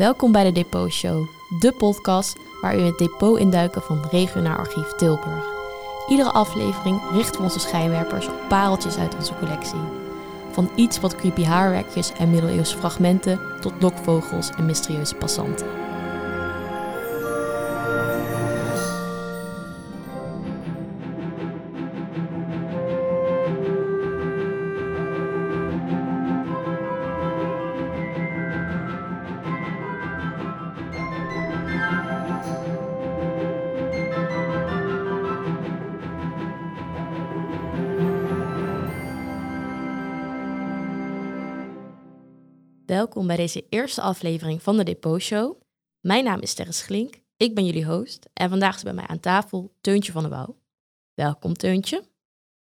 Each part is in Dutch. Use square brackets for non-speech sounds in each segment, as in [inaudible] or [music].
Welkom bij de Depot Show, de podcast waar in het depot induiken van Regionaal Archief Tilburg. Iedere aflevering richten we onze schijnwerpers op pareltjes uit onze collectie. Van iets wat creepy haarwerkjes en middeleeuwse fragmenten tot lokvogels en mysterieuze passanten. Bij deze eerste aflevering van de Depot Show. Mijn naam is Sterre Schlink, ik ben jullie host en vandaag is bij mij aan tafel Teuntje van der Wouw. Welkom Teuntje.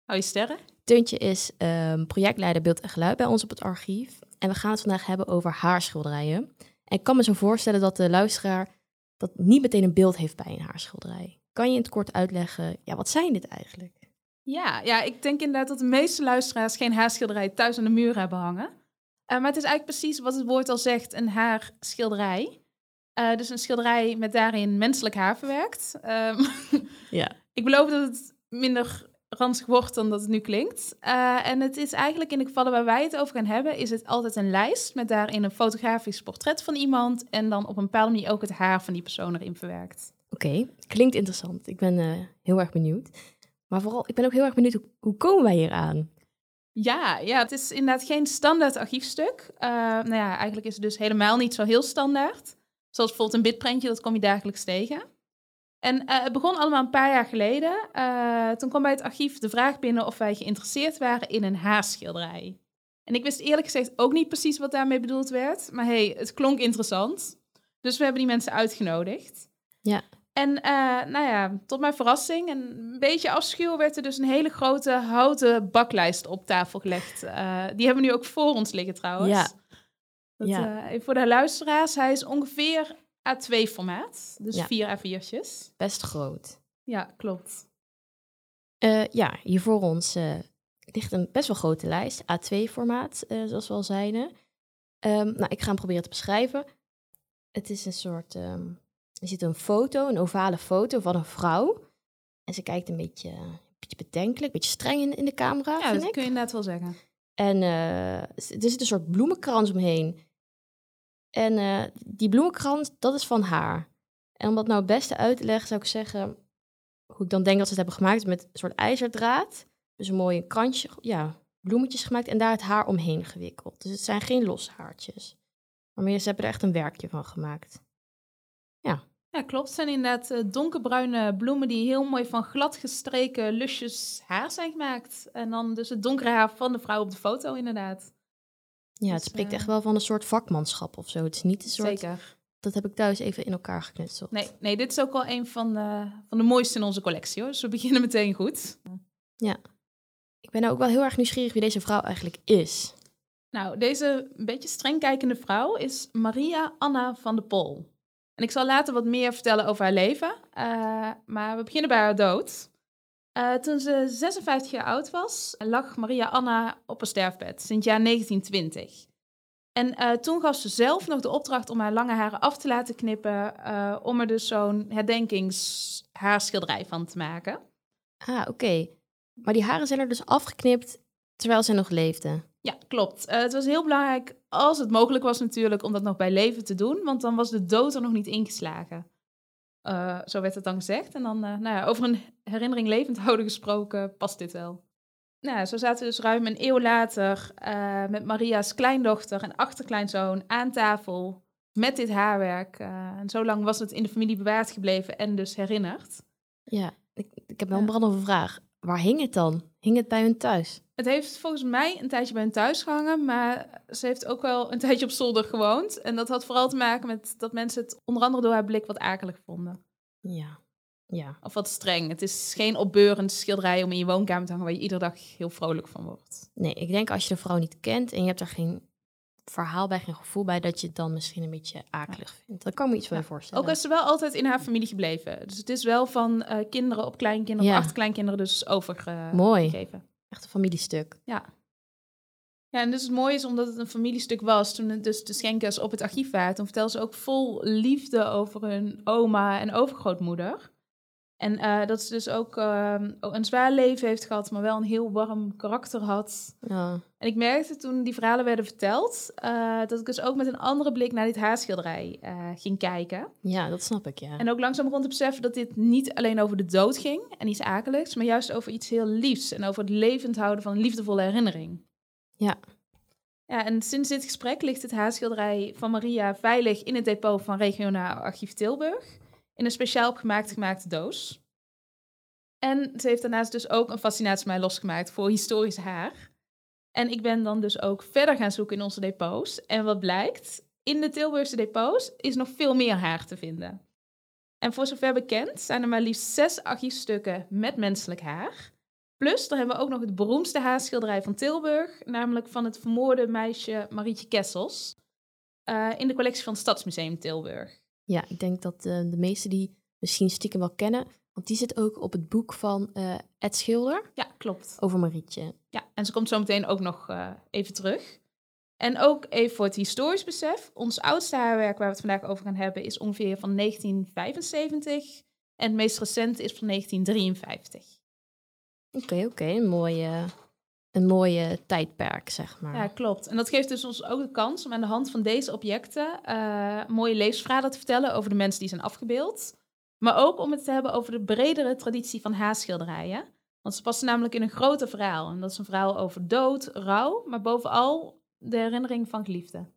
Hoi Sterre. Teuntje is ehm, projectleider beeld en geluid bij ons op het archief en we gaan het vandaag hebben over haarschilderijen. En ik kan me zo voorstellen dat de luisteraar dat niet meteen een beeld heeft bij een haarschilderij. Kan je in het kort uitleggen, ja, wat zijn dit eigenlijk? Ja, ja, ik denk inderdaad dat de meeste luisteraars geen haarschilderij thuis aan de muur hebben hangen. Uh, maar het is eigenlijk precies wat het woord al zegt, een haarschilderij. Uh, dus een schilderij met daarin menselijk haar verwerkt. Um, [laughs] Ja. ik beloof dat het minder ranzig wordt dan dat het nu klinkt. Uh, en het is eigenlijk in de gevallen waar wij het over gaan hebben, is het altijd een lijst met daarin een fotografisch portret van iemand en dan op een bepaalde manier ook het haar van die persoon erin verwerkt. Oké, klinkt interessant. Ik ben eh, heel erg benieuwd. Maar vooral, ik ben ook heel erg benieuwd, hoe, hoe komen wij hier aan? Ja, ja, het is inderdaad geen standaard archiefstuk. Uh, nou ja, eigenlijk is het dus helemaal niet zo heel standaard. Zoals bijvoorbeeld een bitprintje, dat kom je dagelijks tegen. En uh, het begon allemaal een paar jaar geleden. Uh, toen kwam bij het archief de vraag binnen of wij geïnteresseerd waren in een haarschilderij. En ik wist eerlijk gezegd ook niet precies wat daarmee bedoeld werd. Maar hey, het klonk interessant. Dus we hebben die mensen uitgenodigd. Ja. En uh, nou ja, tot mijn verrassing en een beetje afschuw werd er dus een hele grote houten baklijst op tafel gelegd. Uh, die hebben we nu ook voor ons liggen trouwens. Ja. Dat, Ja. uh, voor de luisteraars, hij is ongeveer A2 formaat. Dus Ja. vier A4'tjes. Best groot. Ja, klopt. Eh, ja, hier voor ons eh, ligt een best wel grote lijst, A2-formaat, eh, zoals we al zeiden. Ehm, nou, ik ga hem proberen te beschrijven. Het is een soort, ehm, er zit een foto, een ovale foto van een vrouw. En ze kijkt een beetje, een beetje bedenkelijk, een beetje streng in, in de camera, Ja, dat ik. kun je inderdaad wel zeggen. En eh, er zit een soort bloemenkrans omheen. En eh, die bloemenkrans, dat is van haar. En om dat nou het beste uit te leggen, zou ik zeggen... hoe ik dan denk dat ze het hebben gemaakt met een soort ijzerdraad. Dus een mooi krantje, ja, bloemetjes gemaakt en daar het haar omheen gewikkeld. Dus het zijn geen losse haartjes. Maar meer, ze hebben er echt een werkje van gemaakt. Ja, klopt. Het zijn inderdaad eh, donkerbruine bloemen die heel mooi van glad gestreken lusjes haar zijn gemaakt. En dan dus het donkere haar van de vrouw op de foto inderdaad. Ja, het Dus, spreekt eh, echt wel van een soort vakmanschap of zo. Het is niet een soort... Zeker. Dat heb ik thuis even in elkaar geknutseld. Nee, nee, dit is ook wel een van de, van de mooiste in onze collectie hoor. Dus we [laughs] beginnen meteen goed. Ik ben nou ook wel heel erg nieuwsgierig wie deze vrouw eigenlijk is. Nou, deze een beetje streng kijkende vrouw is Maria Anna van de Pol. En ik zal later wat meer vertellen over haar leven. Uh, maar we beginnen bij haar dood. Uh, toen ze 56 jaar oud was, lag Maria Anna op een sterfbed sinds jaar 1920. En uh, toen gaf ze zelf nog de opdracht om haar lange haren af te laten knippen, om er dus zo'n herdenkingshaarschilderij van te maken. Ah, oké. Maar die haren zijn er dus afgeknipt terwijl zij nog leefde. Ja, klopt. Uh, het was heel belangrijk, als het mogelijk was natuurlijk, om dat nog bij leven te doen, want dan was de dood er nog niet ingeslagen. Uh, zo werd het dan gezegd. En dan, uh, nou ja, over een herinnering levend [laughs] houden gesproken, past dit wel. Nou, zo zaten we dus ruim een eeuw later met Maria's kleindochter en achterkleinzoon aan tafel met dit haarwerk. en zo lang was het in de familie bewaard gebleven en dus herinnerd. Ja, ik, ik heb wel een brandende vraag. Waar hing het dan? Hing het bij hun thuis? Het heeft volgens mij een tijdje bij hun thuis gehangen, maar ze heeft ook wel een [laughs] tijdje op zolder gewoond. En dat had vooral te maken met dat mensen het onder andere door haar blik wat akelig vonden. Ja, ja. Of wat streng. Het is geen opbeurend schilderij om in je woonkamer te hangen waar je iedere dag heel vrolijk van wordt. Nee, ik denk als je de vrouw niet kent en je hebt er geen verhaal bij, geen gevoel bij, dat je het dan misschien een beetje akelig ja. vindt. Dat kan me iets bij ja. voorstellen. Ook is ze wel altijd in haar familie gebleven. Dus het is wel van uh, kinderen op kleinkinderen, Ja. op achterkleinkinderen dus overgegeven. Mooi. Echt een familiestuk. Ja. Ja, en dus het mooie is omdat het een familiestuk was, toen het dus de schenkers op het archief waren, toen vertelden ze ook vol liefde over hun oma en overgrootmoeder. En eh, dat ze dus ook ehm, een zwaar leven heeft gehad, maar wel een heel warm karakter had. Ja. En ik merkte toen die verhalen werden verteld, eh, dat ik dus ook met een andere blik naar dit haarschilderij eh, ging kijken. ja, dat snap ik, ja. En ook langzaam rond te beseffen dat dit niet alleen over de dood ging en iets akeligs, maar juist over iets heel liefs en over het levend houden van een liefdevolle herinnering. Ja. Ja, en sinds dit gesprek ligt het haarschilderij van Maria veilig in het depot van Regionaal Archief Tilburg in een speciaal opgemaakt gemaakte doos. En ze heeft daarnaast dus ook een fascinatie mij losgemaakt voor historisch haar. En ik ben dan dus ook verder gaan zoeken in onze depots. En wat blijkt, in de Tilburgse depots is nog veel meer haar te vinden. En voor zover bekend zijn er maar liefst zes archiefstukken met menselijk haar. Plus, dan hebben we ook nog het beroemdste haarschilderij van Tilburg, namelijk van het vermoorde meisje Marietje Kessels, eh, in de collectie van het Stadsmuseum Tilburg. Ja, ik denk dat eh, de meesten die misschien stiekem wel kennen, want die zit ook op het boek van eh, Ed Schilder Ja, klopt. over Marietje. Ja, en ze komt zo meteen ook nog eh, even terug. En ook even voor het historisch besef. Ons oudste haarwerk waar we het vandaag over gaan hebben is ongeveer van 1975. En het meest recente is van 1953. Oké, oké, een mooie, een mooie tijdperk, zeg maar. Ja, klopt. En dat geeft dus ons ook de kans om aan de hand van deze objecten eh, mooie levensverhalen te vertellen over de mensen die zijn afgebeeld. Maar ook om het te hebben over de bredere traditie van haarschilderijen. Want ze passen namelijk in een groter verhaal. En dat is een verhaal over dood, rouw, maar bovenal de herinnering van geliefden.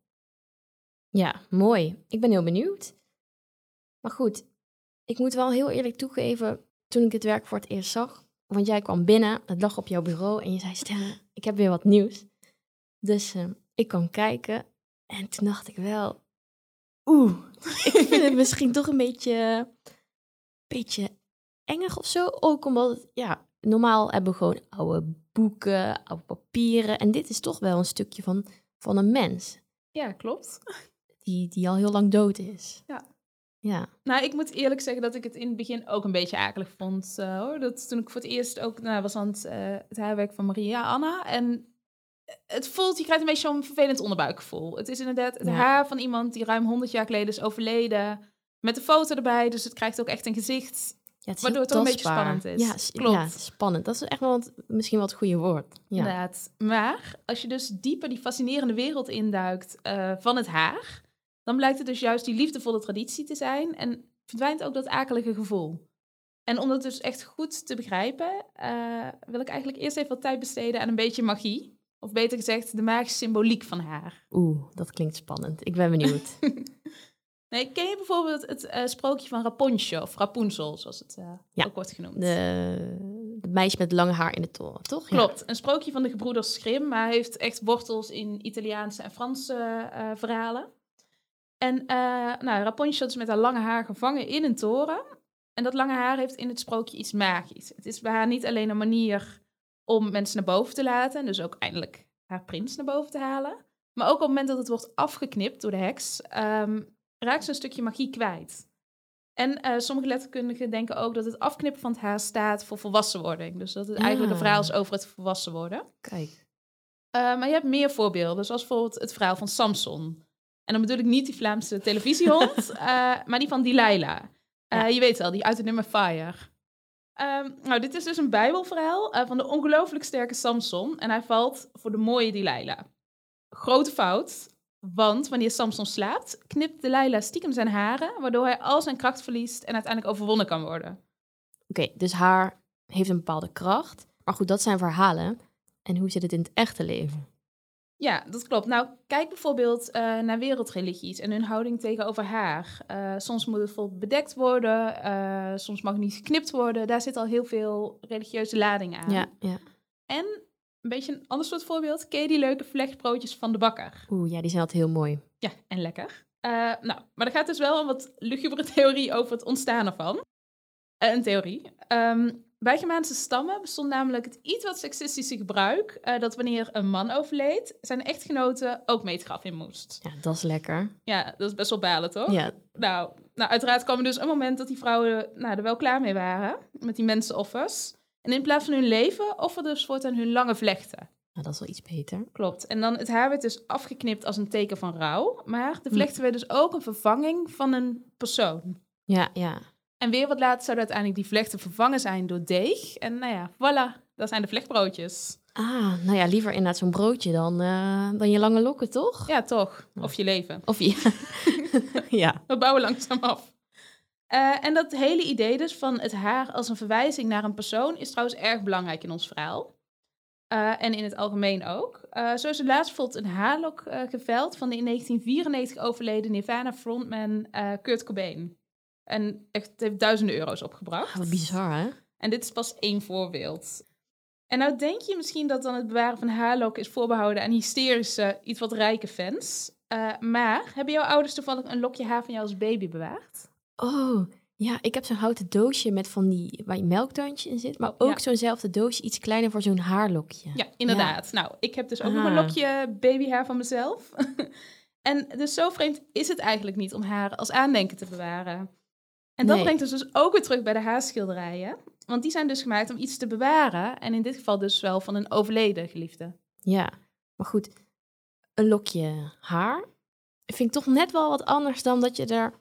Ja, mooi. Ik ben heel benieuwd. Maar goed, ik moet wel heel eerlijk toegeven, toen ik het werk voor het eerst zag, want jij kwam binnen, het lag op jouw bureau en je zei, Stella, ik heb weer wat nieuws. Dus eh, ik kan kijken en toen dacht ik wel, oeh, [laughs] ik vind het misschien toch een beetje, beetje engig of zo. Ook omdat, het, ja, normaal hebben we gewoon oude boeken, oude papieren en dit is toch wel een stukje van, van een mens Ja, klopt. die, die al heel lang dood is. Ja. Ja, Nou, ik moet eerlijk zeggen dat ik het in het begin ook een beetje akelig vond. eh, hoor. Dat toen ik voor het eerst ook nou, was aan het, eh, het haarwerk van Maria Anna. En het voelt, je krijgt een beetje zo'n vervelend onderbuikgevoel. Het is inderdaad het Ja. haar van iemand die ruim 100 jaar geleden is overleden. Met een foto erbij, dus het krijgt ook echt een gezicht. ja het Waardoor het ook een beetje spannend is. Ja, Klopt. ja, spannend. Dat is echt wel misschien wel het goede woord. Ja. Inderdaad. Maar als je dus dieper die fascinerende wereld induikt eh, van het haar, dan blijkt het dus juist die liefdevolle traditie te zijn en verdwijnt ook dat akelige gevoel. En om dat dus echt goed te begrijpen, eh, wil ik eigenlijk eerst even wat tijd besteden aan een beetje magie. Of beter gezegd, de magische symboliek van haar. Oeh, dat klinkt spannend. Ik ben benieuwd. [laughs] Nee, ken je bijvoorbeeld het eh, sprookje van Rapunzel, of Rapunzel, zoals het eh, Ja. ook wordt genoemd? De, de meisje met lange haar in de toren, toch? Ja. Klopt, een sprookje van de gebroeders Grimm, maar heeft echt wortels in Italiaanse en Franse verhalen. En eh nou, Rapunzel is met haar lange haar gevangen in een toren. En dat lange haar heeft in het sprookje iets magisch. Het is bij haar niet alleen een manier om mensen naar boven te laten, en dus ook eindelijk haar prins naar boven te halen. Maar ook op het moment dat het wordt afgeknipt door de heks, ehm, raakt ze een stukje magie kwijt. En eh, sommige letterkundigen denken ook dat het afknippen van het haar staat voor volwassenwording. Dus dat het eigenlijk een verhaal is over het volwassen worden. Kijk. Eh, maar je hebt meer voorbeelden, zoals bijvoorbeeld het verhaal van Samson. En dan bedoel ik niet die Vlaamse televisiehond, [laughs] eh, maar die van Delilah. Eh, Ja. Je weet wel, die uit het nummer Fire. Ehm, nou, dit is dus een bijbelverhaal eh, van de ongelooflijk sterke Samson. En hij valt voor de mooie Delilah. Grote fout, want wanneer Samson slaapt, knipt Delilah stiekem zijn haren, waardoor hij al zijn kracht verliest en uiteindelijk overwonnen kan worden. Oké, dus haar heeft een bepaalde kracht. Maar goed, dat zijn verhalen. En hoe zit het in het echte leven? Ja, dat klopt. Nou, kijk bijvoorbeeld eh, naar wereldreligies en hun houding tegenover haar. Eh, soms moet het bijvoorbeeld bedekt worden, eh, soms mag het niet geknipt worden. Daar zit al heel veel religieuze lading aan. Ja, ja. En een beetje een ander soort voorbeeld. Ken je die leuke vlechtbroodjes van de bakker? Oeh, ja, die zijn altijd heel mooi. Ja, en lekker. Nou, maar er gaat dus wel een wat lugubere [laughs] theorie over het ontstaan ervan. Een theorie. Ehm, bij Germaanse stammen bestond namelijk het iets wat seksistische gebruik... eh, dat wanneer een man overleed, zijn echtgenote ook mee het graf in moest. Ja, dat is lekker. Ja, dat is best wel balen, toch? Ja, Nou, nou, uiteraard kwam er dus een moment dat die vrouwen nou, er wel klaar mee waren met die mensenoffers. En in plaats van hun leven offerden ze voortaan hun lange vlechten. Nou, dat is wel iets beter. Klopt. En dan het haar werd dus afgeknipt als een teken van rouw. Maar de Hm. vlechten werden dus ook een vervanging van een persoon. Ja, ja. En weer wat later zouden uiteindelijk die vlechten vervangen zijn door deeg. En nou ja, voilà, dat zijn de vlechtbroodjes. Ah, nou ja, liever inderdaad zo'n broodje dan, eh, dan je lange lokken, toch? Ja, toch. Of je leven. Of ja. [laughs] ja. We bouwen langzaam af. Eh, en dat hele idee dus van het haar als een verwijzing naar een persoon is trouwens erg belangrijk in ons verhaal. Eh, en in het algemeen ook. Zo is er laatst bijvoorbeeld een haarlok geveld van de in 1994 overleden Nirvana frontman Kurt Cobain. En echt het heeft duizenden euro's opgebracht. Ah, wat bizar, hè? En dit is pas één voorbeeld. En nou denk je misschien dat dan het bewaren van haarlokken is voorbehouden aan hysterische, iets wat rijke fans. Eh, maar hebben jouw ouders toevallig een lokje haar van jou als baby bewaard? Oh, ja, ik heb zo'n houten doosje met van die, waar je melktandje in zit. Maar ook Ja. zo'nzelfde doosje, iets kleiner voor zo'n haarlokje. Ja, inderdaad. Nou, ik heb dus ook nog een Ah. lokje babyhaar van mezelf. [laughs] en dus zo vreemd is het eigenlijk niet om haar als aandenken te bewaren. En dat Nee. brengt ons dus ook weer terug bij de haarschilderijen. Want die zijn dus gemaakt om iets te bewaren. En in dit geval dus wel van een overleden geliefde. Ja, maar goed, een lokje haar vind ik toch net wel wat anders dan dat je er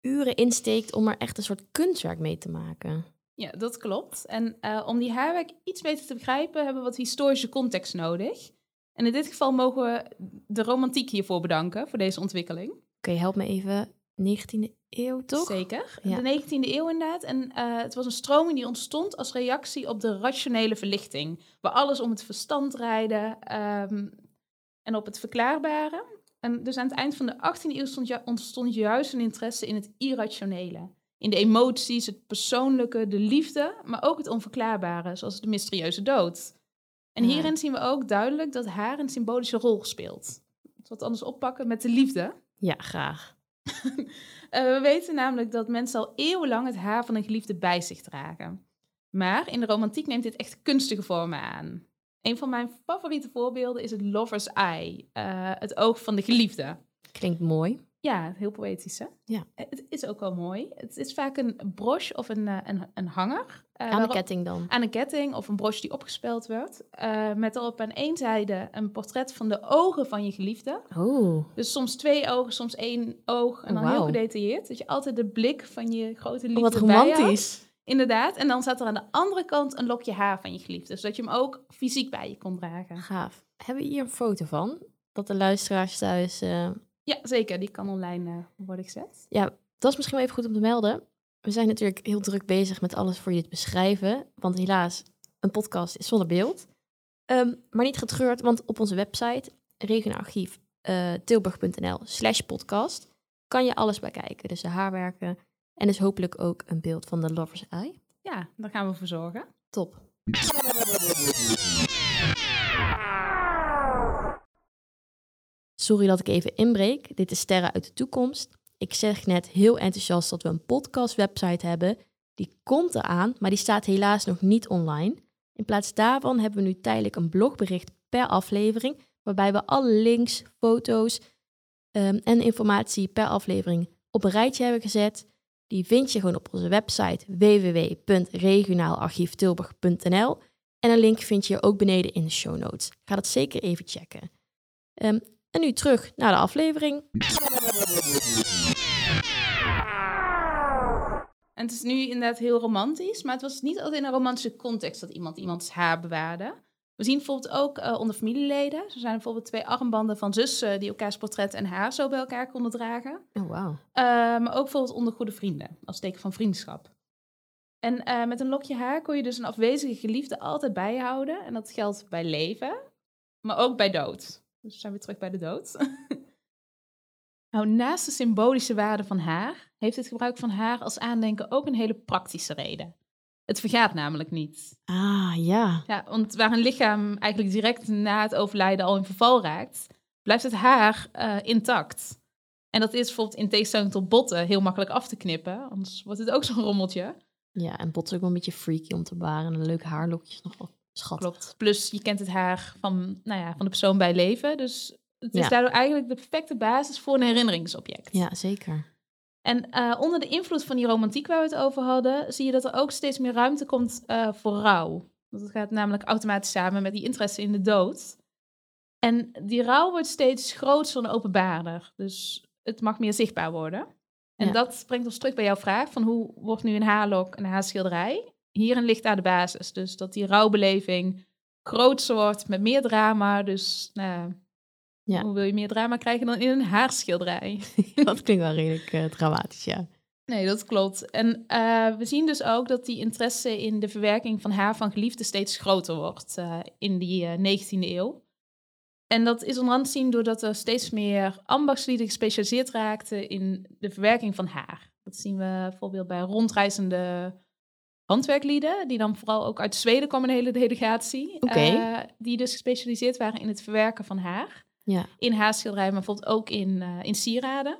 uren in steekt om er echt een soort kunstwerk mee te maken. Ja, dat klopt. En eh, om die haarwerk iets beter te begrijpen, hebben we wat historische context nodig. En in dit geval mogen we de romantiek hiervoor bedanken, voor deze ontwikkeling. Oké, help me even. 19e eeuw, toch? Zeker. Ja. De 19e eeuw inderdaad. En eh, het was een stroming die ontstond als reactie op de rationele verlichting. Waar alles om het verstand draaide ehm, en op het verklaarbare. En dus aan het eind van de 18e eeuw stond ju- ontstond juist een interesse in het irrationele. In de emoties, het persoonlijke, de liefde, maar ook het onverklaarbare, zoals de mysterieuze dood. En Ja. hierin zien we ook duidelijk dat haar een symbolische rol speelt. Wat anders oppakken met de liefde. Ja, graag. Eh, we weten namelijk dat mensen al eeuwenlang het haar van een geliefde bij zich dragen. Maar in de romantiek neemt dit echt kunstige vormen aan. Een van mijn favoriete voorbeelden is het lover's eye, eh, het oog van de geliefde. Klinkt mooi. Ja, heel poëtisch hè? Ja. Eh, Het is ook wel mooi. Het is vaak een broche of een, eh, een, een hanger. eh, Aan waarop- ketting dan. aan een ketting of een broche die opgespeld wordt. met erop aan één zijde een portret van de ogen van je geliefde. Oh, Dus soms twee ogen, soms één oog. En dan heel gedetailleerd. Dat je altijd de blik van je grote oh, liefde wat bij houdt. romantisch. Inderdaad. En dan staat er aan de andere kant een lokje haar van je geliefde. Zodat je hem ook fysiek bij je kon dragen. Gaaf. Hebben we hier een foto van? Dat de luisteraars thuis... Ja, zeker. Die kan online eh, worden gezet. Ja, dat is misschien wel even goed om te melden. We zijn natuurlijk heel druk bezig met alles voor je te beschrijven. Want helaas, een podcast is zonder beeld. Ehm, maar niet getreurd, want op onze website regionalarchief eh, tilburg.nl slash podcast kan je alles bekijken. Dus de haarwerken en dus hopelijk ook een beeld van de Lover's Eye. Ja, daar gaan we voor zorgen. Top. [laughs] Sorry dat ik even inbreek. Dit is Sterren uit de toekomst. Ik zeg net heel enthousiast dat we een podcast-website hebben. Die komt eraan, maar die staat helaas nog niet online. In plaats daarvan hebben we nu tijdelijk een blogbericht per aflevering, waarbij we alle links, foto's ehm, en informatie per aflevering op een rijtje hebben gezet. Die vind je gewoon op onze website www.regionaalarchieftilburg.nl. En een link vind je ook beneden in de show notes. Ga dat zeker even checken. Ehm, en nu terug naar de aflevering. En het is nu inderdaad heel romantisch. Maar het was niet altijd in een romantische context dat iemand iemands haar bewaarde. We zien bijvoorbeeld ook eh, onder familieleden. Er zijn bijvoorbeeld twee armbanden van zussen die elkaars portret en haar zo bij elkaar konden dragen. Oh, wauw. Eh, maar ook bijvoorbeeld onder goede vrienden, als teken van vriendschap. En eh, met een lokje haar kon je dus een afwezige geliefde altijd bijhouden. En dat geldt bij leven, maar ook bij dood. Dus we zijn weer terug bij de dood. [laughs] nou, naast de symbolische waarde van haar, heeft het gebruik van haar als aandenken ook een hele praktische reden. Het vergaat namelijk niet. Ah, ja. Ja, want waar een lichaam eigenlijk direct na het overlijden al in verval raakt, blijft het haar eh, intact. En dat is bijvoorbeeld in tegenstelling tot botten heel makkelijk af te knippen, anders wordt het ook zo'n rommeltje. Ja, en bot is ook wel een beetje freaky om te bewaren. En een leuk haarlokje is nog wel Klopt. Plus je kent het haar van, nou ja, van de persoon bij leven, dus het is Ja. daardoor eigenlijk de perfecte basis voor een herinneringsobject. Ja, zeker. En eh, onder de invloed van die romantiek waar we het over hadden, zie je dat er ook steeds meer ruimte komt eh, voor rouw. Dat gaat namelijk automatisch samen met die interesse in de dood. En die rouw wordt steeds groter en openbaarder. Dus het mag meer zichtbaar worden. En Ja. dat brengt ons terug bij jouw vraag van hoe wordt nu een haarlok een haarschilderij? Hierin ligt daar de basis. Dus dat die rouwbeleving groter wordt met meer drama. Dus nou, Ja. hoe wil je meer drama krijgen dan in een haarschilderij? [laughs] dat klinkt wel redelijk eh, dramatisch, ja. Nee, dat klopt. En eh, we zien dus ook dat die interesse in de verwerking van haar van geliefden steeds groter wordt eh, in die eh, 19e eeuw. En dat is onder andere te zien doordat er steeds meer ambachtslieden gespecialiseerd raakten in de verwerking van haar. Dat zien we bijvoorbeeld bij rondreizende handwerklieden, die dan vooral ook uit Zweden kwam een hele delegatie. Oké. eh, die dus gespecialiseerd waren in het verwerken van haar Ja, in haarschilderijen, maar bijvoorbeeld ook in, eh, in sieraden.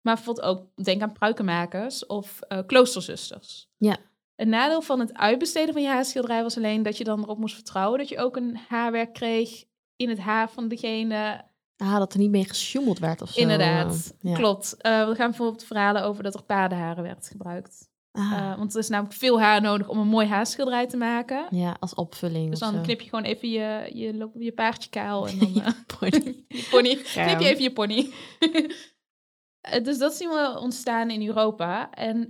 Maar bijvoorbeeld ook, denk aan pruikenmakers of eh, kloosterzusters. Ja. Een nadeel van het uitbesteden van je haarschilderij was alleen dat je dan erop moest vertrouwen dat je ook een haarwerk kreeg in het haar van degene. ah, dat er niet mee gesjoemeld werd of zo. Inderdaad, ja. klopt. We gaan bijvoorbeeld verhalen over dat er paardenharen werd gebruikt. Ah, Eh, want er is namelijk veel haar nodig om een mooi haarschilderij te maken. ja, als opvulling Dus dan knip je gewoon even je, je, je paardje kaal en [laughs] dan... eh, Pony. [laughs] je pony. [laughs] Knip je even je pony. Eh, dus dat zien we ontstaan in Europa. En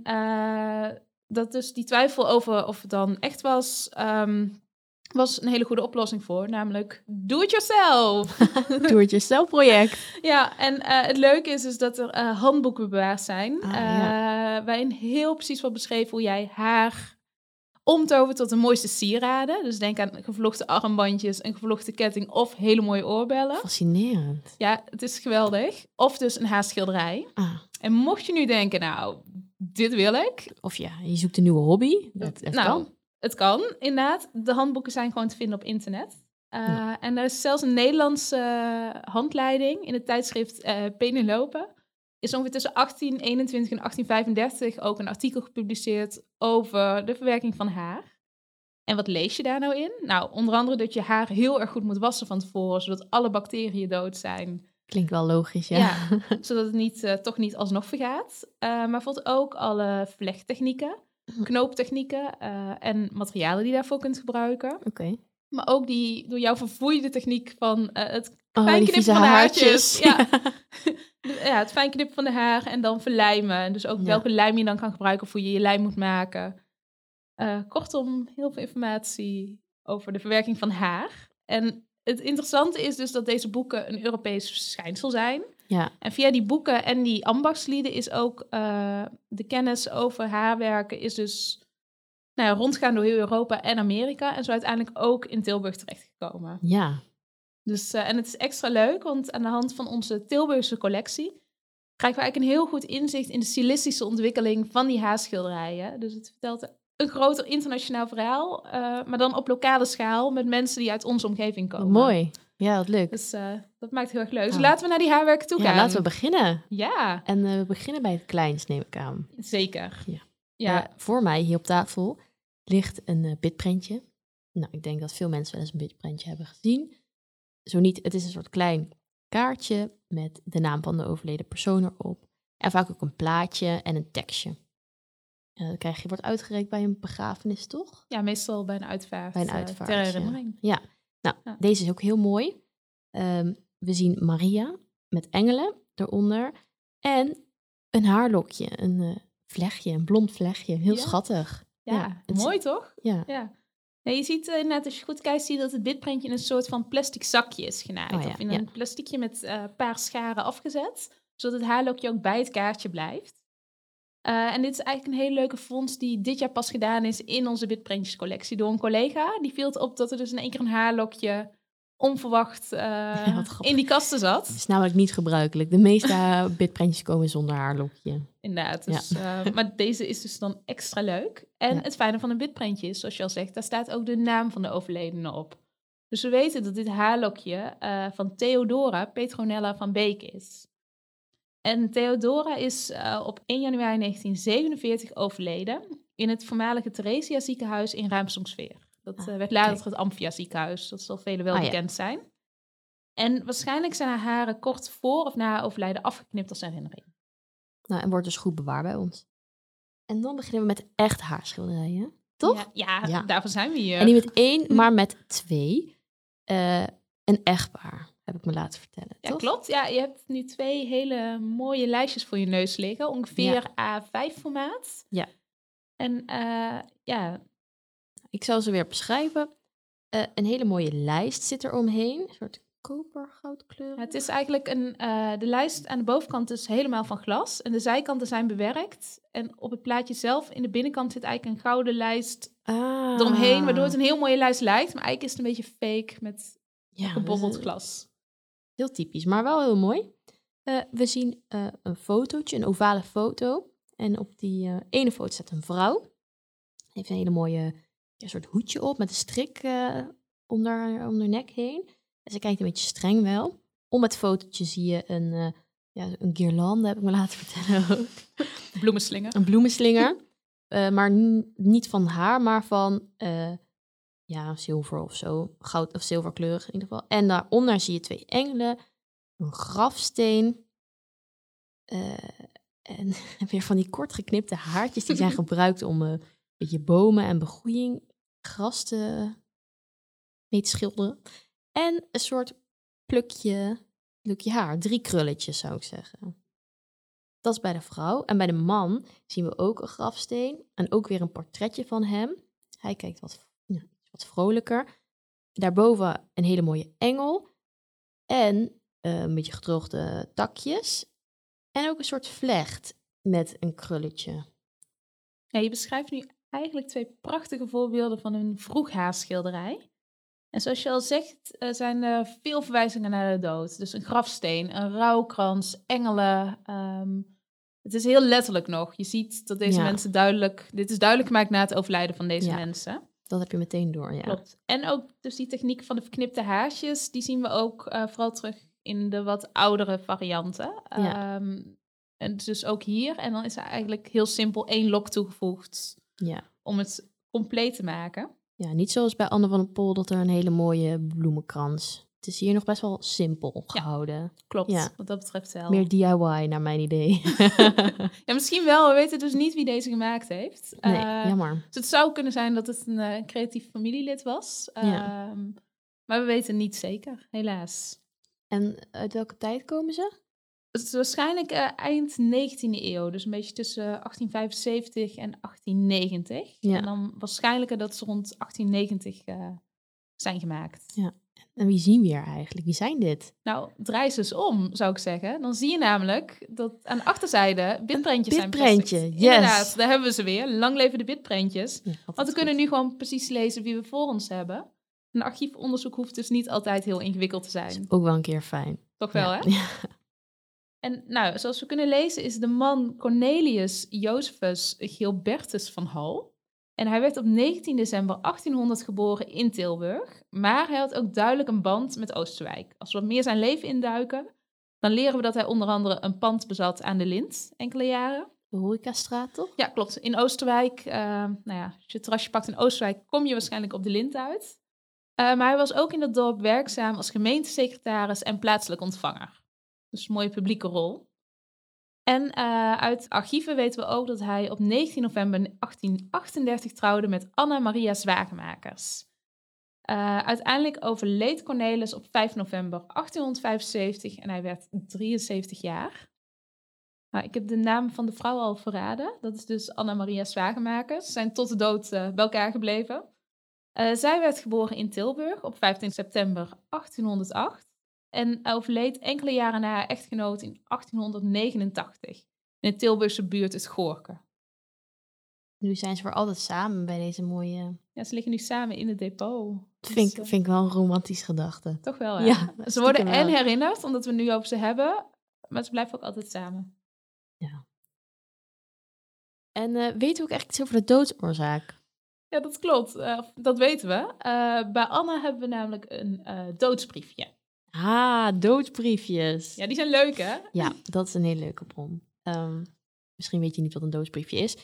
dat dus die twijfel over of het dan echt was, ehm, was een hele goede oplossing voor. Namelijk, do it yourself. Doe het jezelf project. ja, en eh, het leuke is dus dat er eh, handboeken bewaard zijn. Ah, eh, waarin heel precies wordt beschreven hoe jij haar omtovert tot de mooiste sieraden. Dus denk aan gevlochten armbandjes, een gevlochten ketting of hele mooie oorbellen. Fascinerend. Ja, het is geweldig. Of dus een haarschilderij. Ah, En mocht je nu denken, nou, dit wil ik. of ja, je zoekt een nieuwe hobby. Dat, dat nou, kan. Het kan, inderdaad. De handboeken zijn gewoon te vinden op internet. Uh, Ja. En er is zelfs een Nederlandse uh, handleiding in het tijdschrift uh, Penelope. Is ongeveer tussen 1821 en 1835 ook een artikel gepubliceerd over de verwerking van haar. En wat lees je daar nou in? Nou, onder andere dat je haar heel erg goed moet wassen van tevoren, zodat alle bacteriën dood zijn. Klinkt wel logisch, ja. Ja, [laughs] zodat het niet, uh, toch niet alsnog vergaat. Maar bijvoorbeeld ook alle vlechttechnieken, [clears throat] knooptechnieken uh, en materialen die je daarvoor kunt gebruiken. Oké. Okay. Maar ook die door jou vervoerde techniek van uh, het oh, fijnknippen van de haartjes. haartjes. Ja. [laughs] ja, het fijnknippen van de haar en dan verlijmen. En dus ook ja. welke lijm je dan kan gebruiken of hoe je je lijm moet maken. Uh, kortom, heel veel informatie over de verwerking van haar. En het interessante is dus dat deze boeken een Europees verschijnsel zijn. Ja. En via die boeken en die ambachtslieden is ook uh, de kennis over haarwerken is dus nou ja, rondgaan door heel Europa en Amerika. En zo uiteindelijk ook in Tilburg terechtgekomen. Ja. Dus, uh, en het is extra leuk, want aan de hand van onze Tilburgse collectie krijgen we eigenlijk een heel goed inzicht in de stilistische ontwikkeling van die haarschilderijen. Dus het vertelt een groter internationaal verhaal, uh, maar dan op lokale schaal met mensen die uit onze omgeving komen. Mooi. Ja, wat leuk. Dus uh, dat maakt heel erg leuk. Dus laten we naar die haarwerken toe ja, gaan. laten we beginnen. Ja. En uh, we beginnen bij het kleinst, neem ik aan. Zeker. Ja. ja. voor mij hier op tafel ligt een bitprentje. Nou, ik denk dat veel mensen wel eens een bitprentje hebben gezien. Zo niet, het is een soort klein kaartje met de naam van de overleden persoon erop. En vaak ook een plaatje en een tekstje. En dat krijg je, wordt uitgereikt bij een begrafenis, toch? Ja, meestal bij een uitvaart. Bij een uitvaart. ter herinnering. Ja. Nou, Ja. deze is ook heel mooi. Um, we zien Maria met engelen eronder. En een haarlokje, een uh, vlechtje, een blond vlechtje. Heel Ja. schattig. Ja, mooi toch? Ja. Je ziet uh, inderdaad, als je goed kijkt, zie je dat het bitprentje in een soort van plastic zakje is genaaid. Oh ja, of in een plasticje met een uh, paar scharen afgezet, zodat het haarlokje ook bij het kaartje blijft. Uh, en dit is eigenlijk een hele leuke fonds die dit jaar pas gedaan is in onze bitprentjescollectie door een collega. Die viel op dat er dus in één keer een haarlokje onverwacht uh, [laughs] Ja, in die kasten zat. Dat is namelijk niet gebruikelijk. De meeste [laughs] bitprentjes komen zonder haarlokje. Inderdaad. Dus, ja. uh, maar deze is dus dan extra leuk. En ja. het fijne van een bitprentje is, zoals je al zegt, daar staat ook de naam van de overledene op. Dus we weten dat dit haarlokje uh, van Theodora Petronella van Beek is. En Theodora is uh, op 1 januari 1947 overleden in het voormalige Theresia ziekenhuis in Ruimsomsfeer. Dat ah, werd later okay. het Amphia ziekenhuis, dat zal velen wel ah, bekend ja. zijn. En waarschijnlijk zijn haar haren kort voor of na haar overlijden afgeknipt als herinnering. Nou, en wordt dus goed bewaard bij ons. En dan beginnen we met echt haarschilderijen. toch? Ja, ja, Ja. daarvoor zijn we hier. En niet met één, [laughs] maar met twee. Eh, een echtpaar, heb ik me laten vertellen. Ja, toch? klopt. Ja, je hebt nu twee hele mooie lijstjes voor je neus liggen. Ongeveer A5 formaat. Ja. En eh, ja, Ik zal ze weer beschrijven. Eh, een hele mooie lijst zit er omheen. Een soort kopergoudkleur. het is eigenlijk een... eh, de lijst aan de bovenkant is helemaal van glas. En de zijkanten zijn bewerkt. En op het plaatje zelf, in de binnenkant, zit eigenlijk een gouden lijst ah. eromheen. Waardoor het een heel mooie lijst lijkt. Maar eigenlijk is het een beetje fake met ja, gebobbeld is glas. Heel typisch, maar wel heel mooi. Eh, we zien eh, een fotootje, een ovale foto. En op die eh, ene foto staat een vrouw. Heeft een hele mooie ja, soort hoedje op met een strik eh, onder, om haar nek heen. En ze kijkt een beetje streng wel. Om het fotootje zie je een, eh ja, een guirlande, heb ik me laten [laughs] vertellen ook. Bloemenslinger. Een bloemenslinger. Eh, maar niet van haar, maar van eh, ja, zilver of zo. Goud of zilverkleurig in ieder geval. En daaronder zie je twee engelen. Een grafsteen. eh, en [laughs] weer van die kort geknipte haartjes die zijn [laughs] gebruikt om eh, een beetje bomen en begroeiing, gras te, mee te schilderen. En een soort plukje, plukje haar. Drie krulletjes zou ik zeggen. Dat is bij de vrouw. En bij de man zien we ook een grafsteen. En ook weer een portretje van hem. Hij kijkt wat, wat vrolijker. Daarboven een hele mooie engel. En eh, een beetje gedroogde takjes. En ook een soort vlecht met een krulletje. Ja, je beschrijft nu eigenlijk twee prachtige voorbeelden van een vroeghaarschilderij. En zoals je al zegt, eh, zijn er veel verwijzingen naar de dood. Dus een grafsteen, een rouwkrans, engelen. ehm, het is heel letterlijk nog. Je ziet dat deze Ja. mensen duidelijk... Dit is duidelijk gemaakt na het overlijden van deze Ja. mensen. Dat heb je meteen door, ja. Klopt. En ook dus die techniek van de verknipte haartjes, die zien we ook eh, vooral terug in de wat oudere varianten. Ja. Ehm, en dus ook hier. En dan is er eigenlijk heel simpel één lok toegevoegd Ja. om het compleet te maken. ja, niet zoals bij Anne van der Pol dat er een hele mooie bloemenkrans. Het is hier nog best wel simpel gehouden. Klopt, Ja. wat dat betreft wel. Meer DIY naar mijn idee. [laughs] Ja, misschien wel. We weten dus niet wie deze gemaakt heeft. nee, Eh, jammer. dus het zou kunnen zijn dat het een eh, creatief familielid was. Ja. Ehm, maar we weten niet zeker, helaas. En uit welke tijd komen ze? Het is waarschijnlijk eh, eind 19e eeuw, dus een beetje tussen 1875 en 1890. Ja. En dan waarschijnlijker dat ze rond 1890 eh, zijn gemaakt. Ja. En wie zien we hier eigenlijk? Wie zijn dit? Nou, draai ze eens om, zou ik zeggen. Dan zie je namelijk dat aan de achterzijde bitprentjes zijn bitprentje, yes. Inderdaad, daar hebben we ze weer. Lang leven de bitprentjes. Ja, Want we goed. kunnen nu gewoon precies lezen wie we voor ons hebben. Een archiefonderzoek hoeft dus niet altijd heel ingewikkeld te zijn. Ook wel een keer fijn. Toch wel, ja. hè? Ja. [laughs] En nou, zoals we kunnen lezen is de man Cornelius Josephus Gilbertus van Hal. En hij werd op 19 december 1800 geboren in Tilburg. Maar hij had ook duidelijk een band met Oosterwijk. Als we wat meer zijn leven induiken, dan leren we dat hij onder andere een pand bezat aan de Lint enkele jaren. De Horecastraat, toch? Ja, klopt. In Oosterwijk, eh, nou ja, als je het terrasje pakt in Oosterwijk, kom je waarschijnlijk op de Lint uit. Eh, maar hij was ook in het dorp werkzaam als gemeentesecretaris en plaatselijk ontvanger. Dus een mooie publieke rol. En eh, uit archieven weten we ook dat hij op 19 november 1838 trouwde met Anna Maria Zwagemakers. Eh, uiteindelijk overleed Cornelis op 5 november 1875 en hij werd 73 jaar. Nou, ik heb de naam van de vrouw al verraden. Dat is dus Anna Maria Zwagemakers. Ze zijn tot de dood eh, bij elkaar gebleven. Zij werd geboren in Tilburg op 15 september 1808 en overleed enkele jaren na haar echtgenoot in 1889 in de Tilburgse buurt het Goorke. Nu zijn ze voor altijd samen bij deze mooie... Ja, ze liggen nu samen in het depot. Vind, Dus, ik, eh, vind ik wel een romantisch gedachte. Toch wel, hè? Ja, ze worden wel. en herinnerd, omdat we het nu over ze hebben, maar ze blijven ook altijd samen. En eh, weten we ook echt iets over de doodsoorzaak? Ja, dat klopt. Eh, dat weten we. Eh, bij Anna hebben we namelijk een eh, doodsbriefje. Ah, doodsbriefjes. Ja, die zijn leuk, hè? Ja, dat is een hele leuke bron. Ehm, misschien weet je niet wat een doodsbriefje is.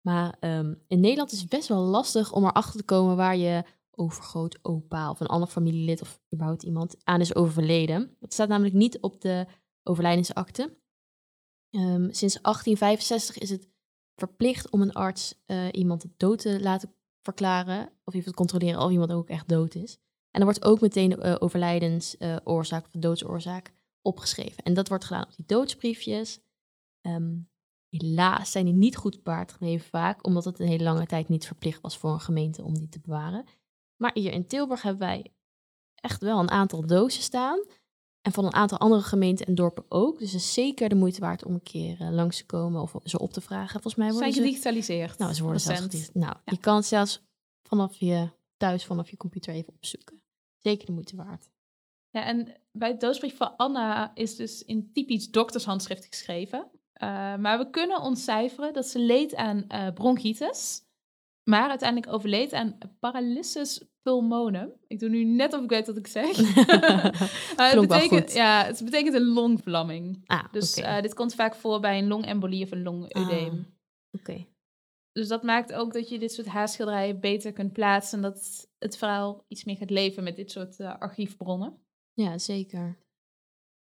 Maar ehm, in Nederland is het best wel lastig om erachter te komen waar je overgroot opa of een ander familielid of überhaupt iemand aan is overleden. Dat staat namelijk niet op de overlijdensakte. Ehm, sinds 1865 is het verplicht om een arts eh, iemand dood te laten verklaren of je wilt controleren of iemand ook echt dood is. En dan wordt ook meteen de uh, overlijdensoorzaak of de doodsoorzaak opgeschreven. En dat wordt gedaan op die doodsbriefjes. Ehm, helaas zijn die niet goed bewaard gebleven vaak, omdat het een hele lange tijd niet verplicht was voor een gemeente om die te bewaren. Maar hier in Tilburg hebben wij echt wel een aantal dozen staan. En van een aantal andere gemeenten en dorpen ook. Dus het is zeker de moeite waard om een keer uh, langs te komen of ze op te vragen. Volgens mij worden Zijn ze... gedigitaliseerd. Nou, ze worden zelfs. Nou, je kan het zelfs vanaf je thuis, vanaf je computer even opzoeken. Zeker de moeite waard. Ja, en bij het doosbrief van Anna is dus in typisch doktershandschrift geschreven. Uh, maar we kunnen ontcijferen dat ze leed aan uh, bronchitis. Maar uiteindelijk overleed aan paralysis pulmonum. Ik doe nu net of ik weet wat ik zeg. [laughs] maar het, betekent, ja, het betekent een longvlamming. Ah, dus okay. uh, dit komt vaak voor bij een longembolie of een longedeem. Ah, Oké. Okay. Dus dat maakt ook dat je dit soort haarschilderijen beter kunt plaatsen. En dat het verhaal iets meer gaat leven met dit soort uh, archiefbronnen. Ja, zeker.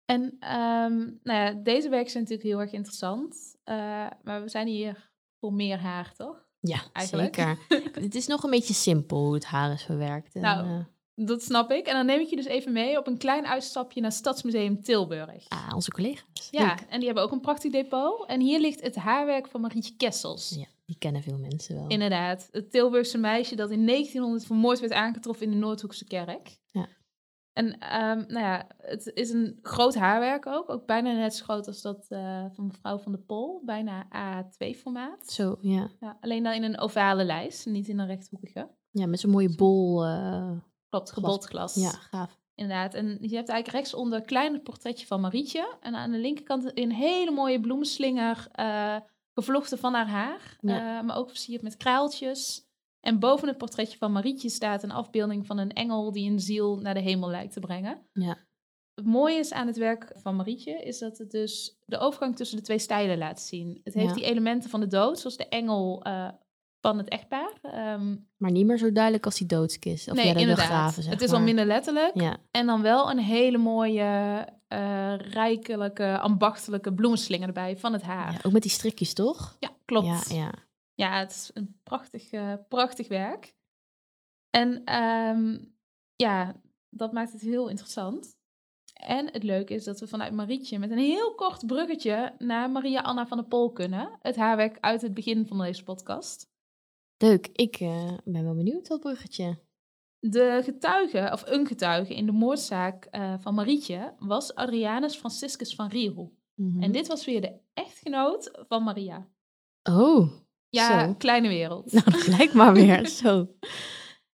En um, nou ja, deze werken zijn natuurlijk heel erg interessant. Uh, maar we zijn hier voor meer haar, toch? Ja, Eigenlijk. zeker. [laughs] het is nog een beetje simpel hoe het haar is verwerkt. En, nou, uh, dat snap ik. En dan neem ik je dus even mee op een klein uitstapje naar Stadsmuseum Tilburg. Ah, onze collega's. Ja, Leuk. en die hebben ook een prachtig depot. En hier ligt het haarwerk van Marietje Kessels. Ja, die kennen veel mensen wel. Inderdaad. Het Tilburgse meisje dat in 1900 vermoord werd aangetroffen in de Noordhoekse kerk. Ja. En um, nou ja, het is een groot haarwerk ook. Ook bijna net zo groot als dat uh, van mevrouw van der Pol. Bijna A2-formaat. Zo, ja. ja. Alleen dan in een ovale lijst, niet in een rechthoekige. Ja, met zo'n mooie bol. Uh, Klopt, gebold glas. Ja, gaaf. Inderdaad. En je hebt eigenlijk rechtsonder een klein portretje van Marietje. En aan de linkerkant een hele mooie bloemenslinger uh, gevlochten van haar haar. Ja. Uh, maar ook versierd met kraaltjes. En boven het portretje van Marietje staat een afbeelding van een engel die een ziel naar de hemel lijkt te brengen. Ja. Het mooie is aan het werk van Marietje is dat het dus de overgang tussen de twee stijlen laat zien. Het heeft Ja. die elementen van de dood, zoals de engel uh, van het echtpaar. Um, Maar niet meer zo duidelijk als die doodskist. Of nee, ja, de inderdaad. graven, zeg het is maar. al minder letterlijk. Ja, En dan wel een hele mooie, uh, rijkelijke, ambachtelijke bloemenslinger erbij van het haar. ja, ook met die strikjes, toch? Ja, klopt. Ja, Ja, ja. het is een prachtig, uh, prachtig werk. En um, ja, dat maakt het heel interessant. En het leuke is dat we vanuit Marietje met een heel kort bruggetje naar Maria Anna van der Pol kunnen. Het haarwerk uit het begin van deze podcast. Leuk. Ik uh, ben wel benieuwd, dat bruggetje. De getuige, of een getuige in de moordzaak uh, van Marietje was Adrianus Franciscus van Riel. Mm -hmm. En dit was weer de echtgenoot van Maria. Oh. Ja, zo. kleine wereld. [laughs] Nou, dat lijkt maar weer [laughs] zo.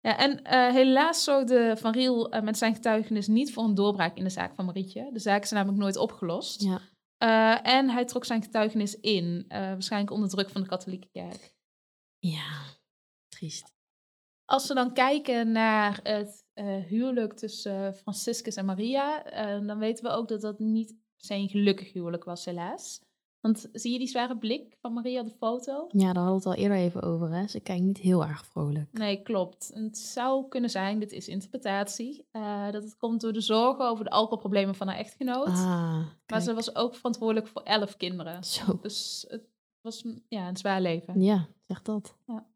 Ja, en uh, helaas zorgde Van Riel uh, met zijn getuigenis niet voor een doorbraak in de zaak van Marietje. De zaak is namelijk nooit opgelost. Ja. Uh, en hij trok zijn getuigenis in, waarschijnlijk onder druk van de katholieke kerk. Ja, triest. Als we dan kijken naar het huwelijk tussen Franciscus en Maria, dan weten we ook dat dat niet zijn gelukkig huwelijk was, helaas. Want zie je die zware blik van Maria op de foto? Ja, daar hadden we het al eerder even over. Hè? Ze kijkt niet heel erg vrolijk. Nee, klopt. En het zou kunnen zijn, dit is interpretatie, uh, dat het komt door de zorgen over de alcoholproblemen van haar echtgenoot. Ah, maar ze was ook verantwoordelijk voor elf kinderen. Zo. Dus het was ja, een zwaar leven. Ja, zeg dat. Ja.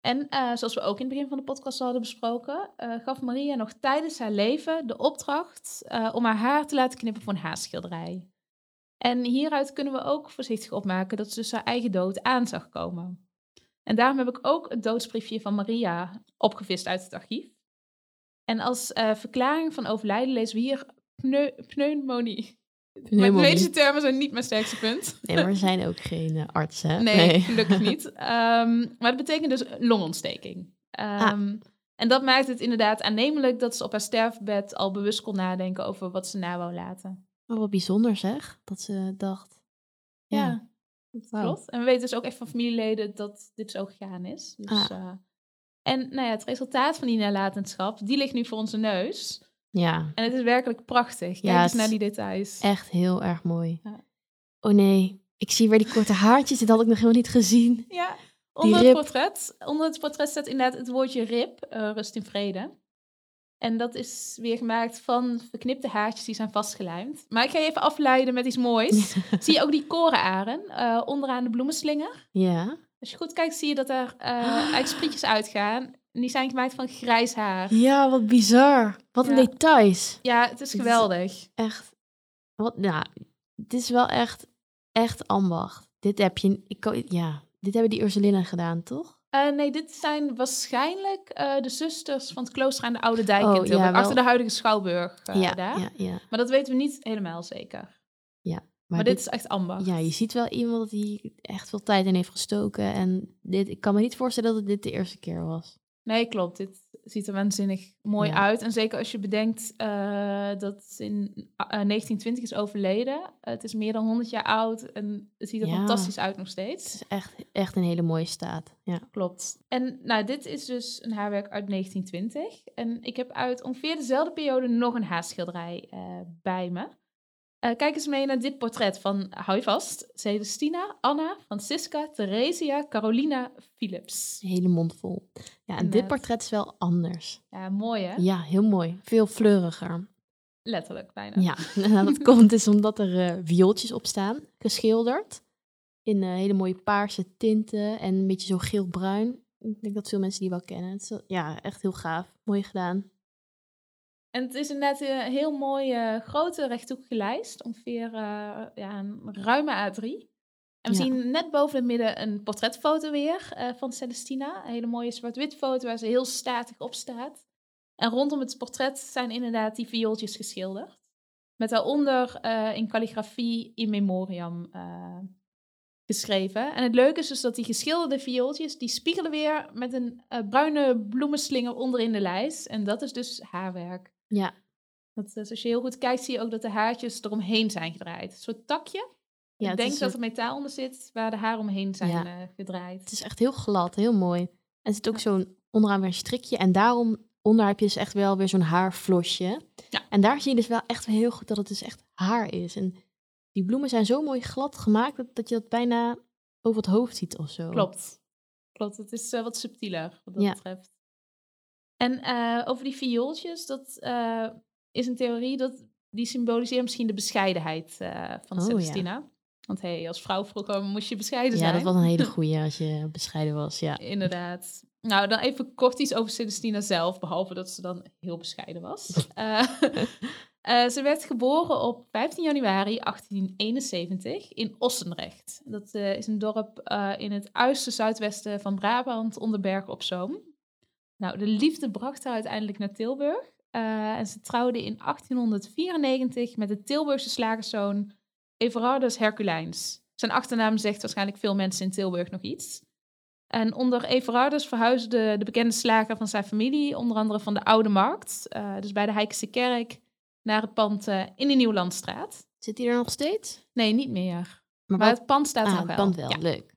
En uh, zoals we ook in het begin van de podcast hadden besproken, uh, gaf Maria nog tijdens haar leven de opdracht om haar haar te laten knippen voor een haarschilderij. En hieruit kunnen we ook voorzichtig opmaken dat ze dus haar eigen dood aan zag komen. En daarom heb ik ook het doodsbriefje van Maria opgevist uit het archief. En als verklaring van overlijden lezen we hier pneu pneumonie. Mijn medische termen zijn niet mijn sterkste punt. Nee, maar we zijn ook geen uh, artsen. Nee, nee, gelukkig [laughs] niet. Um, maar dat betekent dus longontsteking. Um, ah. En dat maakt het inderdaad aannemelijk dat ze op haar sterfbed al bewust kon nadenken over wat ze na wou laten. Maar wat bijzonder zeg, dat ze dacht. Ja, ja wow. klopt. En we weten dus ook echt van familieleden dat dit zo gegaan is. Dus, ah. uh, en nou ja, het resultaat van die nalatenschap, die ligt nu voor onze neus. Ja. En het is werkelijk prachtig. Kijk ja, eens naar die details. Echt heel erg mooi. Ja. Oh nee, ik zie weer die korte haartjes. Dit had ik nog helemaal niet gezien. Ja, onder het portret, onder het portret staat inderdaad het woordje rib, uh, rust in vrede. En dat is weer gemaakt van verknipte haartjes die zijn vastgelijmd. Maar ik ga je even afleiden met iets moois. [laughs] Zie je ook die korenaren uh, onderaan de bloemenslinger? Ja. Als je goed kijkt, zie je dat er uh, eigenlijk sprietjes uitgaan. En die zijn gemaakt van grijs haar. Ja, wat bizar. Wat een Ja. details. Ja, het is geweldig. Echt. Wat, nou, het is wel echt, echt ambacht. Dit heb je, ik, ja, dit hebben die Ursulinnen gedaan, toch? Eh, nee, dit zijn waarschijnlijk eh, de zusters van het klooster aan de Oude Dijk Oh, in Tilburg. ja. Achter de huidige Schouwburg eh, ja, daar. ja, ja. Maar dat weten we niet helemaal zeker. Maar, Maar, dit, dit, is echt ambacht. ja, je ziet wel iemand die echt veel tijd in heeft gestoken. En dit, ik kan me niet voorstellen dat het dit de eerste keer was. Nee, klopt. Dit ziet er waanzinnig mooi Ja. uit. En zeker als je bedenkt eh, dat het in eh, 1920 is overleden. het is meer dan 100 jaar oud en het ziet er Ja. fantastisch uit nog Het steeds. is echt, echt een hele mooie staat. Ja. Klopt. En nou, dit is dus een haarwerk uit 1920. En ik heb uit ongeveer dezelfde periode nog een haarschilderij eh, bij me. Eh, kijk eens mee naar dit portret van, hou je vast, Celestina, Anna, Francisca, Theresia, Carolina, Philips. Hele mond vol. Ja, en dit portret is wel anders. Ja, mooi hè? Ja, heel mooi. Veel fleuriger. Letterlijk bijna. Ja, [laughs] en dat [laughs] komt dus omdat er eh, viooltjes op staan, geschilderd. In eh, hele mooie paarse tinten en een beetje zo geel-bruin. Ik denk dat veel mensen die wel kennen. Is, ja, echt heel gaaf. Mooi gedaan. En het is inderdaad een heel mooie grote rechthoekige lijst. Ongeveer eh, ja, een ruime A3. En we Ja. zien net boven het midden een portretfoto weer eh, van Celestina. Een hele mooie zwart-wit foto waar ze heel statig op staat. En rondom het portret zijn inderdaad die viooltjes geschilderd. Met daaronder eh, in calligrafie in memoriam eh, geschreven. En het leuke is dus dat die geschilderde viooltjes, die spiegelen weer met een eh, bruine bloemenslinger onderin de lijst. En dat is dus haarwerk. Ja, Dat, dus als je heel goed kijkt, zie je ook dat de haartjes eromheen zijn gedraaid. Een soort takje. ja ik denk dat een- er metaal onder zit waar de haar omheen zijn Ja. eh, gedraaid. het is echt heel glad, heel mooi. En er zit ook Ja. zo'n onderaan weer een strikje. En daarom onder heb je dus echt wel weer zo'n haarflosje. Ja. En daar zie je dus wel echt heel goed dat het dus echt haar is. En die bloemen zijn zo mooi glad gemaakt dat, dat je dat bijna over het hoofd ziet of zo. Klopt. Klopt, het is eh, wat subtieler wat dat Ja. betreft. En eh, over die viooltjes, dat eh, is een theorie dat die symboliseert misschien de bescheidenheid eh, van Oh, ja. Celestina. Want hey, als vrouw vroeger moest je bescheiden Ja, zijn. dat was een hele [laughs] goeie als je bescheiden was. Ja. Inderdaad. Nou, dan even kort iets over Celestina zelf, behalve dat ze dan heel bescheiden was. [laughs] [laughs] Ze werd geboren op 15 januari 1871 in Ossenrecht. Dat is een dorp in het uiterste zuidwesten van Brabant, onder Bergen op Zoom. Nou, de liefde bracht haar uiteindelijk naar Tilburg. eh, en ze trouwde in 1894 met de Tilburgse slagerszoon Everardus Herculijns. Zijn achternaam zegt waarschijnlijk veel mensen in Tilburg nog iets. En onder Everardus verhuisde de bekende slager van zijn familie, onder andere van de Oude Markt, eh, dus bij de Heikense Kerk, naar het pand eh, in de Nieuwlandstraat. Zit hij er nog steeds? Nee, niet meer. Maar, het pand staat er ah, nog het wel. pand wel. Ja. Leuk.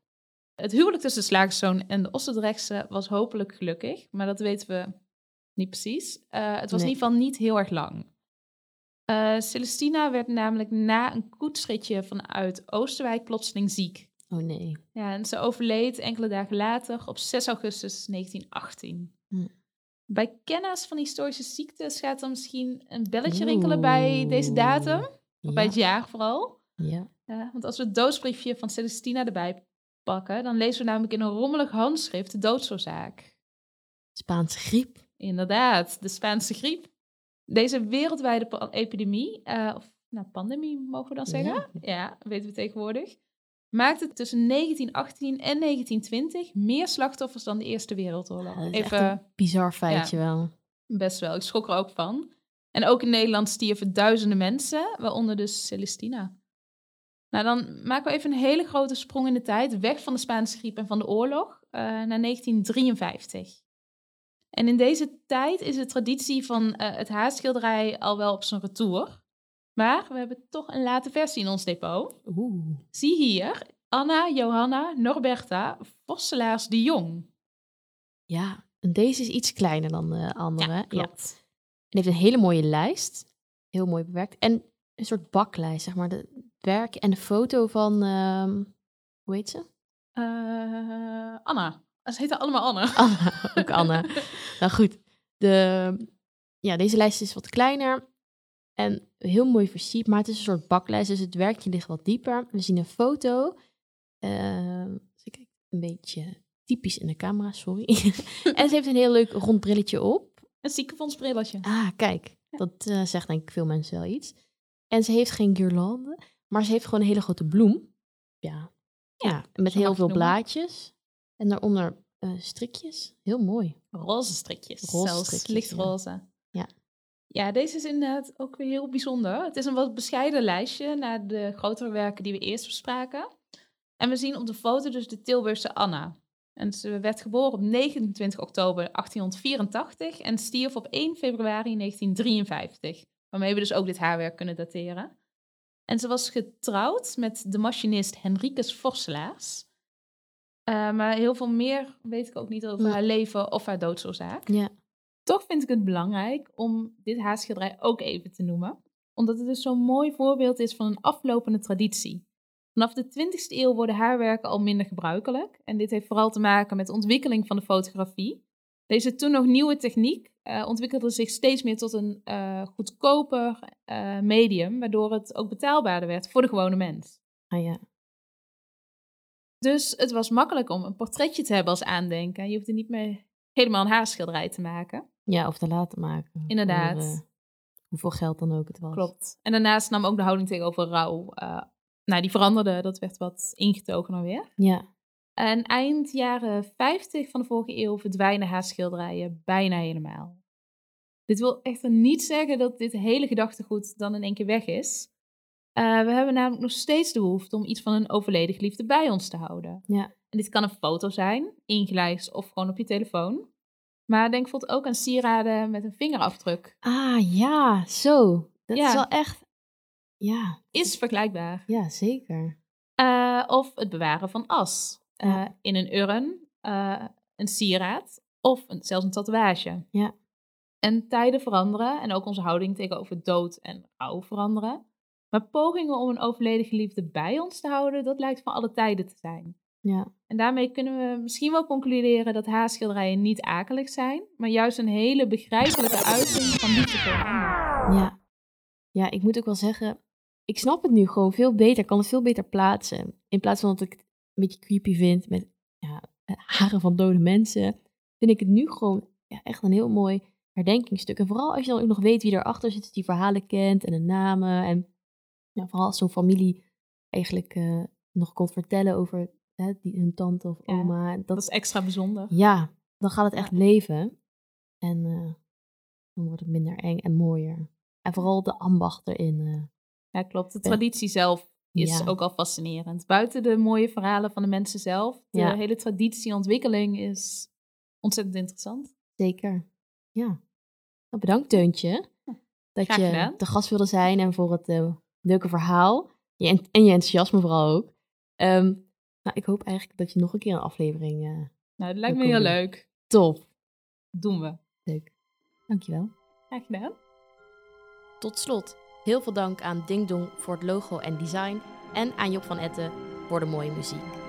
Het huwelijk tussen de slagerszoon en de Ossendrechtse was hopelijk gelukkig, maar dat weten we niet precies. Eh, het was Nee. in ieder geval niet heel erg lang. Eh, Celestina werd namelijk na een koetsritje vanuit Oosterwijk plotseling ziek. Oh nee. Ja, en ze overleed enkele dagen later op 6 augustus 1918. Hm. Bij kennis van historische ziektes gaat er misschien een belletje rinkelen bij deze datum. Of bij het jaar vooral. ja. Ja, want als we het doodsbriefje van Celestina erbij pakken, dan lezen we namelijk in een rommelig handschrift de doodsoorzaak. Spaanse griep. Inderdaad, de Spaanse griep. Deze wereldwijde epidemie, eh, of nou, pandemie mogen we dan zeggen, Ja. ja, weten we tegenwoordig, maakte tussen 1918 en 1920 meer slachtoffers dan de Eerste Wereldoorlog. Ja, echt Even een bizar feitje wel. best wel, ik schrok er ook van. En ook in Nederland stierven duizenden mensen, waaronder dus Celestina. Nou, dan maken we even een hele grote sprong in de tijd, weg van de Spaanse griep en van de oorlog, eh, naar 1953. En in deze tijd is de traditie van eh, het haarschilderij al wel op zijn retour. Maar we hebben toch een late versie in ons depot. Oeh. Zie hier Anna, Johanna, Norberta, Vosselaars de Jong. Ja, en deze is iets kleiner dan de andere. Ja, klopt. En heeft een hele mooie lijst. Heel mooi bewerkt. En een soort baklijst, zeg maar. De werk en de foto van, ehm, hoe heet ze? Eh, Anna. Ze heten allemaal Anna. [laughs] Anna, ook Anna. [laughs] nou goed, de, ja, deze lijst is wat kleiner en heel mooi versierd, maar het is een soort baklijst, dus het werkje ligt wat dieper. We zien een foto. Ehm, kijken. een beetje typisch in de camera, sorry. [laughs] en ze heeft een heel leuk rond brilletje op. Een ziekenfondsbrilletje. Ah, kijk. Dat eh, zegt denk ik veel mensen wel iets. En ze heeft geen guirlande, maar ze heeft gewoon een hele grote bloem. Ja. Ja, met heel veel blaadjes. En daaronder eh, strikjes. Heel mooi. Roze strikjes. Roze zelfs strikjes, lichtroze. Ja. Ja, deze is inderdaad ook weer heel bijzonder. Het is een wat bescheiden lijstje naar de grotere werken die we eerst bespraken. En we zien op de foto dus de Tilburgse Anna. En ze werd geboren op 29 oktober 1884 en stierf op 1 februari 1953. Waarmee we dus ook dit haarwerk kunnen dateren. En ze was getrouwd met de machinist Henricus Vorselaars. Eh, maar heel veel meer weet ik ook niet over Ja. haar leven of haar doodsoorzaak. Ja. Toch vind ik het belangrijk om dit haarschilderij ook even te noemen. Omdat het dus zo'n mooi voorbeeld is van een aflopende traditie. Vanaf de 20e eeuw worden haarwerken al minder gebruikelijk. En dit heeft vooral te maken met de ontwikkeling van de fotografie. Deze toen nog nieuwe techniek eh, ontwikkelde zich steeds meer tot een eh, goedkoper eh, medium, waardoor het ook betaalbaarder werd voor de gewone mens. Ah ja. Dus het was makkelijk om een portretje te hebben als aandenken. Je hoeft er niet meer helemaal een haarschilderij te maken. Ja, of te laten maken. Inderdaad. Voor, hoeveel geld dan ook het was. Klopt. En daarnaast nam ook de houding tegenover rouw. nou, die veranderde. Dat werd wat ingetogener weer. Ja. En eind jaren 50 van de vorige eeuw verdwijnen haarschilderijen bijna helemaal. Dit wil echter niet zeggen dat dit hele gedachtegoed dan in één keer weg is. Eh, we hebben namelijk nog steeds de behoefte om iets van een overleden geliefde bij ons te houden. Ja. En dit kan een foto zijn, ingelijst of gewoon op je telefoon. Maar denk bijvoorbeeld ook aan sieraden met een vingerafdruk. Ah ja, zo. Dat Ja. is wel echt... Ja, Is vergelijkbaar. ja zeker. Eh, of het bewaren van as eh, in een urn, eh, een sieraad of een, zelfs een tatoeage. Ja. En tijden veranderen en ook onze houding tegenover dood en rouw veranderen. Maar pogingen om een overleden geliefde bij ons te houden, dat lijkt van alle tijden te zijn. Ja. En daarmee kunnen we misschien wel concluderen dat haarschilderijen niet akelig zijn, maar juist een hele begrijpelijke uiting van liefde voor anderen. Ja. Ja, ik moet ook wel zeggen, ik snap het nu gewoon veel beter, kan het veel beter plaatsen. In plaats van dat ik een beetje creepy vind met ja, haren van dode mensen, vind ik het nu gewoon ja, echt een heel mooi herdenkingsstuk. En vooral als je dan ook nog weet wie erachter zit, die verhalen kent en de namen. En ja, vooral als zo'n familie eigenlijk eh, nog kon vertellen over hè, die, hun tante of Ja, oma. Dat, Dat is extra bijzonder. ja, dan gaat het echt leven. En eh, dan wordt het minder eng en mooier. En vooral de ambacht erin. eh, Ja, klopt. De traditie zelf is Ja. ook al fascinerend. Buiten de mooie verhalen van de mensen zelf, de Ja. hele traditieontwikkeling is ontzettend interessant. zeker. Ja. Nou, bedankt, Teuntje. Dat graag je gedaan. de gast wilde zijn en voor het eh, leuke verhaal. Je en, en je enthousiasme vooral ook. Ehm, nou, ik hoop eigenlijk dat je nog een keer een aflevering... eh, Nou, dat lijkt me Dat heel leuk. top. Doen we. Leuk. Dankjewel. Graag gedaan. Tot slot, heel veel dank aan Ding Dong voor het logo en design. En aan Job van Etten voor de mooie muziek.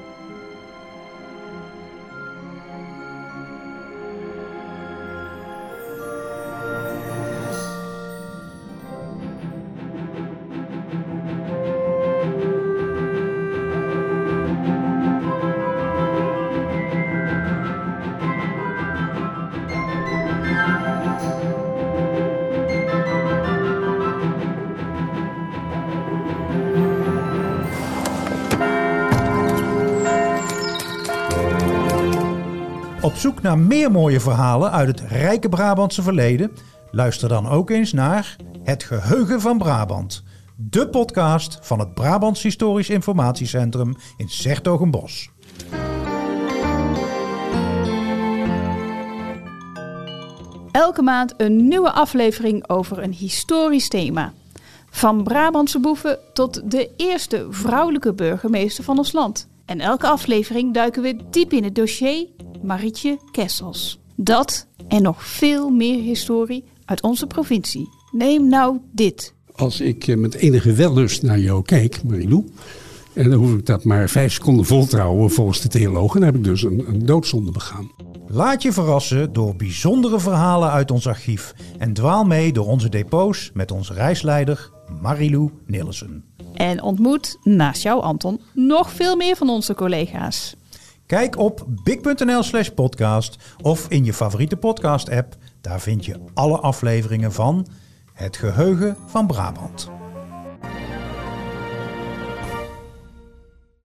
Op zoek naar meer mooie verhalen uit het rijke Brabantse verleden? Luister dan ook eens naar Het Geheugen van Brabant. De podcast van het Brabants Historisch Informatiecentrum in Sertogenbos. Elke maand een nieuwe aflevering over een historisch thema. Van Brabantse boeven tot de eerste vrouwelijke burgemeester van ons land. En elke aflevering duiken we diep in het dossier Marietje Kessels. Dat en nog veel meer historie uit onze provincie. Neem nou dit. Als ik eh, met enige wellust naar jou kijk, Marilou, en dan hoef ik dat maar vijf seconden vol te houden volgens de theologen, dan heb ik dus een, een doodzonde begaan. Laat je verrassen door bijzondere verhalen uit ons archief en dwaal mee door onze depots met onze reisleider Marilou Nilsen. En ontmoet, naast jou Anton, nog veel meer van onze collega's. Kijk op big.nl slash podcast of in je favoriete podcast app. Daar vind je alle afleveringen van Het Geheugen van Brabant.